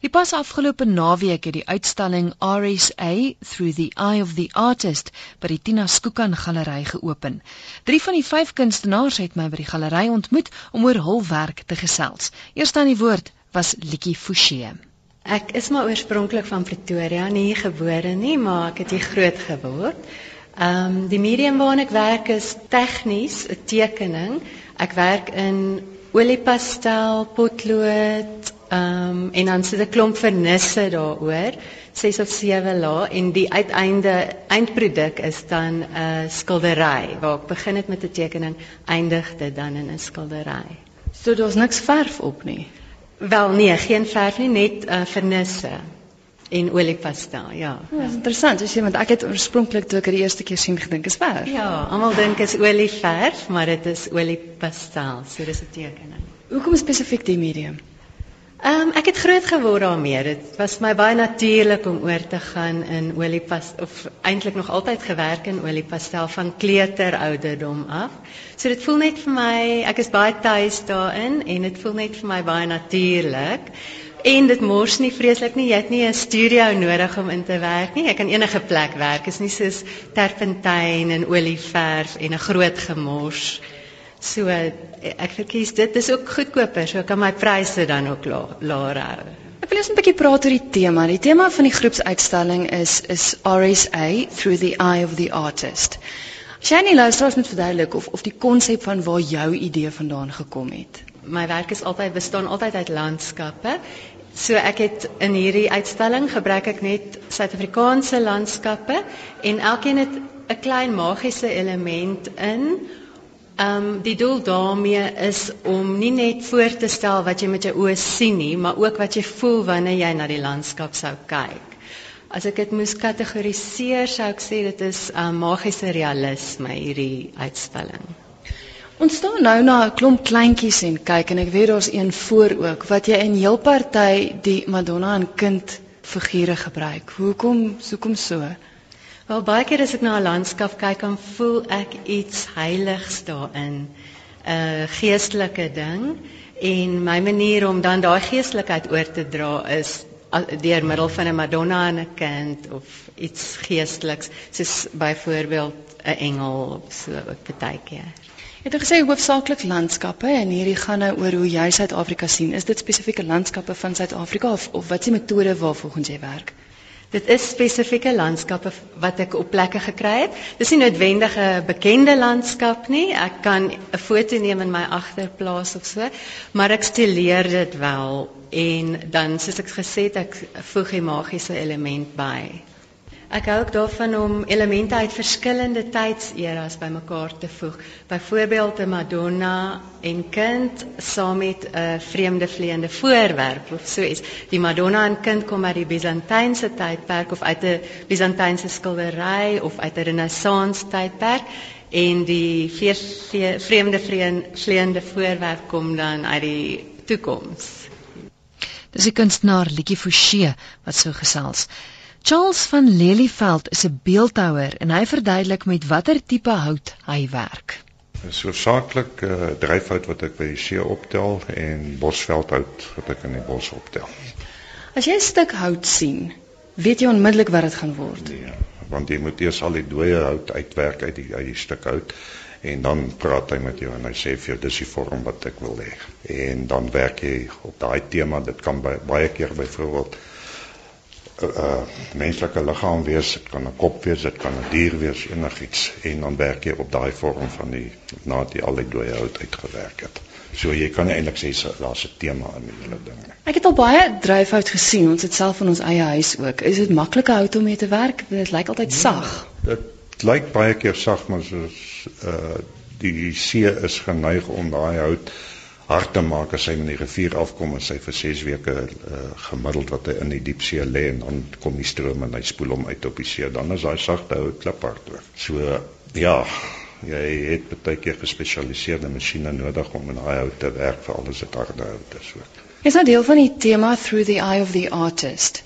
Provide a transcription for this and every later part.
Die pas afgelope naweek het die uitstalling RSA Through the Eye of the Artist by die Tina Skookan Galery geopen. Drie van die vyf kunstenaars het my by die galery ontmoet om oor hul werk te gesels. Eerst aan die woord was Likie Fouchee. Ek is maar oorspronklik van Pretoria, nie gebore nie, maar ek het hier groot geword. Ehm um, die medium waarin ek werk is tegnies, 'n tekening. Ek werk in oliepastel, potlood, Ehm um, en dan sit 'n klomp vernisse daaroor, 6 of 7 lae en die uiteinde eindproduk is dan 'n uh, skildery waar ek begin het met 'n tekening, eindig dit dan in 'n skildery. So daar's niks verf op nie. Wel nee, geen verf nie, net uh, vernisse en oliepastel, ja. Oh, ja. Interessant, as jy want ek het oorspronklik toe ek dit die eerste keer sien gedink is verf. Ja, almal dink is olieverf, maar dit is oliepastel, so dis 'n tekening. Hoekom spesifiek die medium? Ehm um, ek het groot geword daarmee. Dit was my baie natuurlik om oor te gaan in oliepas of eintlik nog altyd gewerk in oliepastel van kleuterouderdom af. So dit voel net vir my, ek is baie tuis daarin en dit voel net vir my baie natuurlik. En dit mors nie vreeslik nie. Jy het nie 'n studio nodig om in te werk nie. Jy kan enige plek werk. Dit is nie soos terpentyn en olieverf en 'n groot gemors nie. So ek verkies dit is ook goedkoper, so kan my pryse dan ook laer hou. Ek wil eens 'n bietjie praat oor die tema. Die tema van die groepsuitstalling is is RSA through the eye of the artist. Shani luisteraars moet verduidelik of of die konsep van waar jou idee vandaan gekom het. My werk is altyd bestaan altyd uit landskappe. So ek het in hierdie uitstalling gebruik ek net Suid-Afrikaanse landskappe en elkeen het 'n klein magiese element in Ehm um, die doel daarmee is om nie net voor te stel wat jy met jou oë sien nie, maar ook wat jy voel wanneer jy na die landskap sou kyk. As ek dit moes kategoriseer, sou ek sê dit is 'n um, ehm, magiese realisme hierdie uitstalling. Ons staan nou na 'n klomp kleintjies en kyk en ek weet daar's een voor ook wat jy in heel party die Madonna en kind figure gebruik. Hoekom hoekom so? Wel baie keer as ek na 'n landskap kyk, dan voel ek iets heiligs daarin, 'n uh, geestelike ding en my manier om dan daai geestelikheid oor te dra is deur middel van 'n Madonna en 'n kind of iets geesteliks, soos byvoorbeeld 'n engel of so ook baie keer. Jy het gesê hoofsaaklik landskappe en hierdie gaan nou oor hoe jy Suid-Afrika sien. Is dit spesifieke landskappe van Suid-Afrika of of wat is die metode waarvolgens jy werk? Dit is spesifieke landskappe wat ek op plekke gekry het. Dis nie noodwendig 'n bekende landskap nie. Ek kan 'n foto neem in my agterplaas of so, maar ek stileer dit wel en dan soos ek gesê het, ek voeg 'n magiese element by. Ek hou ook daarvan om elemente uit verskillende tydseras bymekaar te voeg. Byvoorbeeld 'n Madonna en kind saam met 'n vreemde vleiende voorwerp of so iets. Die Madonna en kind kom uit die Byzantynse tydperk of uit 'n Byzantynse skildery of uit 'n Renaissance tydperk en die vreemde vleiende voorwerp kom dan uit die toekoms. Dis die kunstenaar Likie Fouchee wat so gesels. Charles van Lelyveld is 'n beeldhouer en hy verduidelik met watter tipe hout hy werk. Dit is hoofsaaklik uh, dryfhout wat ek by die see optel en bosveldhout wat ek in die bos optel. As jy 'n stuk hout sien, weet jy onmiddellik wat dit gaan word. Nee, want jy moet eers al die dooie hout uitwerk uit die uit die stuk hout en dan praat hy met jou en hy sê vir jou dis die vorm wat ek wil hê. En dan werk jy op daai tema. Dit kan by, baie keer byvoorbeeld uh, uh, menslike liggaam wees, dit kan 'n kop wees, dit kan 'n dier wees, enigiets en dan werk jy op daai vorm van die nadat jy al die dooie hout uitgewerk het. So jy kan eintlik sê daar's 'n tema in die hele ding. Ek het al baie dryfhout gesien, ons het self in ons eie huis ook. Is dit maklike hout om mee te werk? Dit lyk altyd ja, sag. Dit lyk baie keer sag, maar soos uh die see is geneig om daai hout hard te maak as hy in die rivier afkom en sy vir 6 weke uh, gemiddeld wat hy in die diepsee lê en dan kom die stroom en hy spoel hom uit op die see dan is daai sagte hout kliphard hoor. So ja, jy het baie keer gespesialiseerde masjiene nodig om in daai hout te werk vir alles wat harde hout is ook. Is nou deel van die tema through the eye of the artist.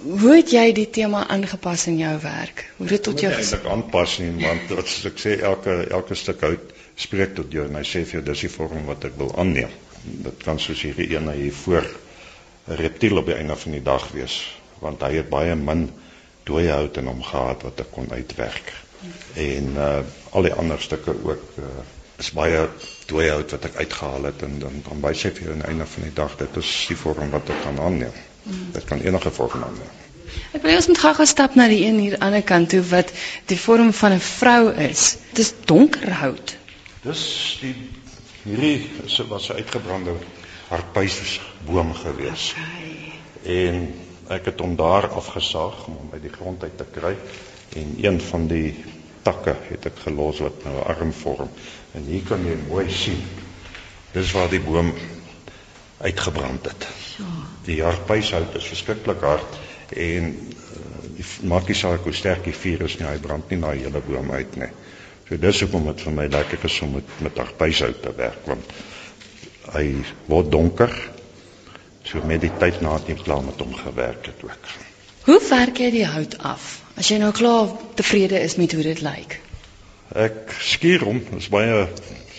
Hoe het jy die tema aangepas in jou werk? Hoe dit tot jou? Ek aanpas nie want wat ek sê elke elke stuk hout spreek tot jou en hy sê vir jou dis die vorm wat ek wil aanneem. Dit kan soos hierdie een hier voor 'n reptiel op die einde van die dag wees want hy het baie min dooie hout in hom gehad wat ek kon uitwerk. En uh al die ander stukke ook uh is baie dooie hout wat ek uitgehaal het en dan dan wys hy vir jou aan die einde van die dag dit is die vorm wat dit kan aanneem. Dit kan enige vorm aanneem. Ek wil ons moet gou-gou stap na die een hier aan die ander kant toe wat die vorm van 'n vrou is. Dit is donker hout. Dis die hierdie was 'n uitgebrande hartpuisboom gewees. En ek het hom daar afgesaag om hom uit die grond uit te kry en een van die takke het ek gelos wat nou 'n arm vorm. En hier kan jy mooi sien. Dis waar die boom uitgebrand het. Ja. Die hartpuishout is verskriklik hard en uh, maak nie saak hoe sterk die vuur is nie, hy brand nie na die hele boom uit nie. So dis hoekom dit vir my lekker is om met met hartpuishout te werk want hy word donker. So met die tyd na het jy klaar met hom gewerk het ook. Hoe werk jy die hout af? As jy nou klaar tevrede is met hoe dit lyk. Ek skuur hom, dit is baie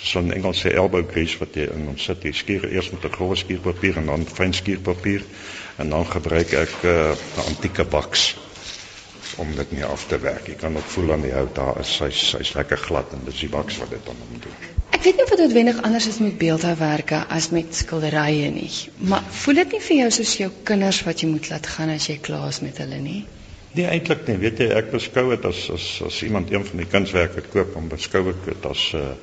so 'n Engelse elbow grease wat jy in hom sit. Jy skuur eers met 'n grove skuurpapier en dan fyn skuurpapier en dan gebruik ek eh, 'n uh, antieke baks om dit nie af te werk. Jy kan ook voel aan die hout daar is hy's hy's lekker glad en dis die baks wat dit aan hom doen. Ek weet nie of dit noodwendig anders is met beeldhouwerke as met skilderye nie, maar voel dit nie vir jou soos jou kinders wat jy moet laat gaan as jy klaar is met hulle nie? Nee, eintlik nie. Weet jy, ek beskou dit as as as iemand een van die kunswerke koop, dan beskou ek dit as 'n uh,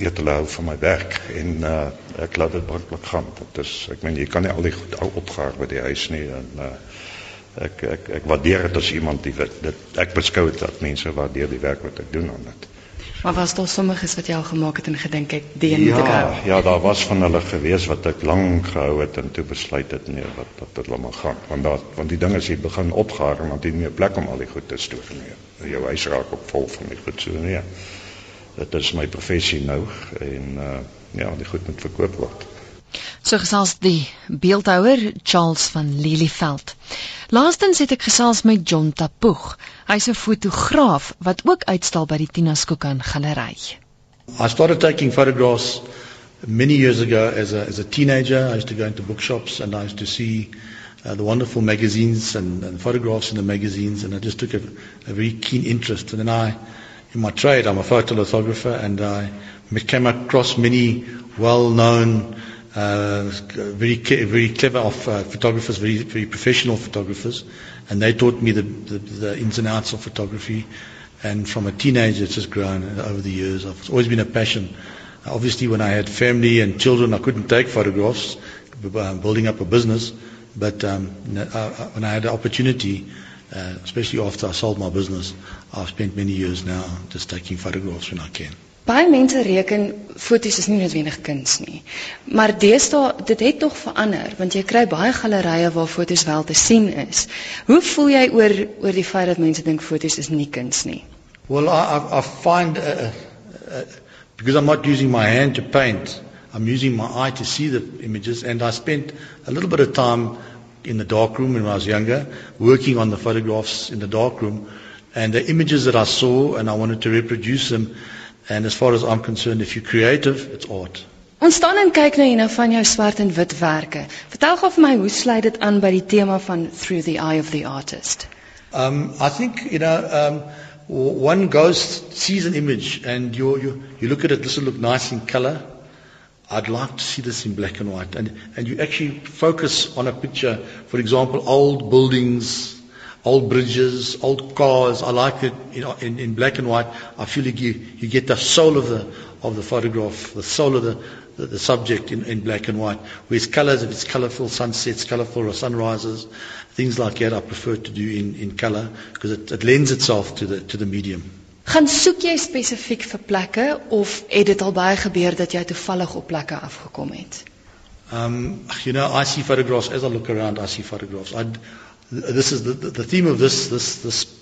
eet hulle hou van my werk en uh, ek laat dit banklik gaan. Dit is ek meen jy kan nie al die goed ou opgaar by die huis nie en uh, ek ek ek waardeer dit as iemand die dit ek beskou dit dat mense waardeer die werk wat ek doen aan dit. Maar was daar sommiges wat jy al gemaak het en gedink het die moet ja, ek hou? Ja, daar was van hulle gewees wat ek lank gehou het en toe besluit het nee, wat wat dit laat maar gaan. Want daar want die dinge sê begin opgaar en dan het jy nie meer plek om al die goed te stoor nie. Jou huis raak op vol van die goed so nee. Dit is my professie nou en uh ja, die goed moet verkoop word. So gesels die beeldhouer Charles van Lelyveld. Laastens het ek gesels met John Tapoeg. Hy's 'n fotograaf wat ook uitstal by die Tina Skokan Galery. I started taking photographs many years ago as a as a teenager. I used to go into bookshops and I used to see uh, the wonderful magazines and, and photographs in the magazines and I just took a, a very keen interest and then I in my trade I'm a photolithographer and I came across many well-known very very clever of uh, photographers, very very professional photographers, and they taught me the, the, the ins and outs of photography. And from a teenager, it's just grown over the years. It's always been a passion. Obviously, when I had family and children, I couldn't take photographs, building up a business. But um, uh, when I had the opportunity, uh, especially after I sold my business, I've spent many years now just taking photographs when I can. Baie mense reken fotos is nie noodwendig kuns nie. Maar deesdae dit het tog verander want jy kry baie gallerye waar fotos wel te sien is. Hoe voel jy oor oor die feit dat mense dink fotos is nie kuns nie? Well I I find uh, uh, because I'm not using my hand to paint, I'm using my eye to see the images and I spent a little bit of time in the dark room when I was younger working on the photographs in the dark room and the images that I saw and I wanted to reproduce them And as far as I'm concerned, if you're creative, it's art. Ons staan en kyk nou hierna van jou swart en wit werke. Vertel gou vir my hoe sluit dit aan by die tema van Through the Eye of the Artist? Um I think, you know, um one goes sees an image and you you you look at it, this will look nice in color. I'd like to see this in black and white. And and you actually focus on a picture, for example, old buildings, old bridges, old cars. I like it you know, in, in black and white. I feel like you, you get the soul of the, of the photograph, the soul of the, the, the subject in, in black and white. Whereas colors, if it's colorful sunsets, colorful sunrises, things like that I prefer to do in, in color because it, it lends itself to the, to the medium. Gaan soek jy spesifiek vir plekke of het dit al baie gebeur dat jy toevallig op plekke afgekom het? Um, you know, I see photographs as I look around. I see photographs. I, this is the, the theme of this this this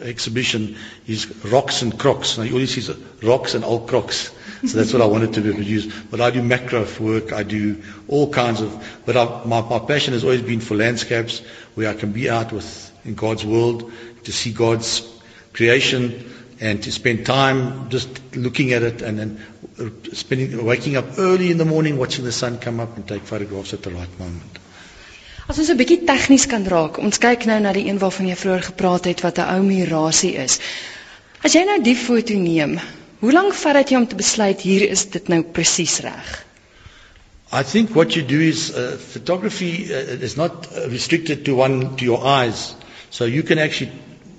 exhibition is rocks and crocs. Now you only see rocks and old crocs, so that's what I wanted to reproduce. But I do macro work. I do all kinds of. But I, my my passion has always been for landscapes where I can be out with in God's world to see God's creation and to spend time just looking at it and then spending waking up early in the morning watching the sun come up and take photographs at the right moment. As ons 'n bietjie tegnies kan raak, ons kyk nou na die een waarvan jy vroeër gepraat het wat 'n ou mirasie is. As jy nou die foto neem, hoe lank vat dit jou om te besluit hier is dit nou presies reg? I think what you do is uh, photography uh, is not restricted to one to your eyes. So you can actually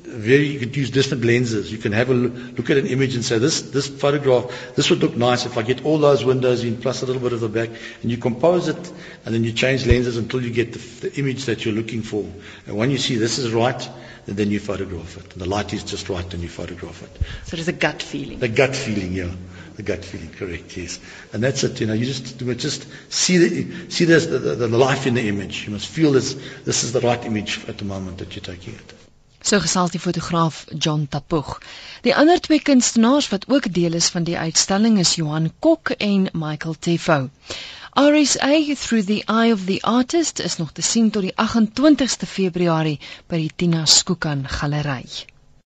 very you can use different lenses. You can have a look at an image and say this this photograph this would look nice if I get all those windows in plus a little bit of the back and you compose it and then you change lenses until you get the, the image that you're looking for. And when you see this is right, then you photograph it. And the light is just right, and you photograph it. So there's a gut feeling. The gut feeling, yeah. The gut feeling, correct, yes. And that's it, you know, you just, you just see, the, see the, the, the life in the image. You must feel this, this is the right image at the moment that you're taking it. So gesels die fotograaf John Tapoeg. Die ander twee kunstenaars wat ook deel is van die uitstalling is Johan Kok en Michael Tefo. RSA Through the Eye of the Artist is nog te sien tot die 28ste Februarie by die Tina Skookan Galery.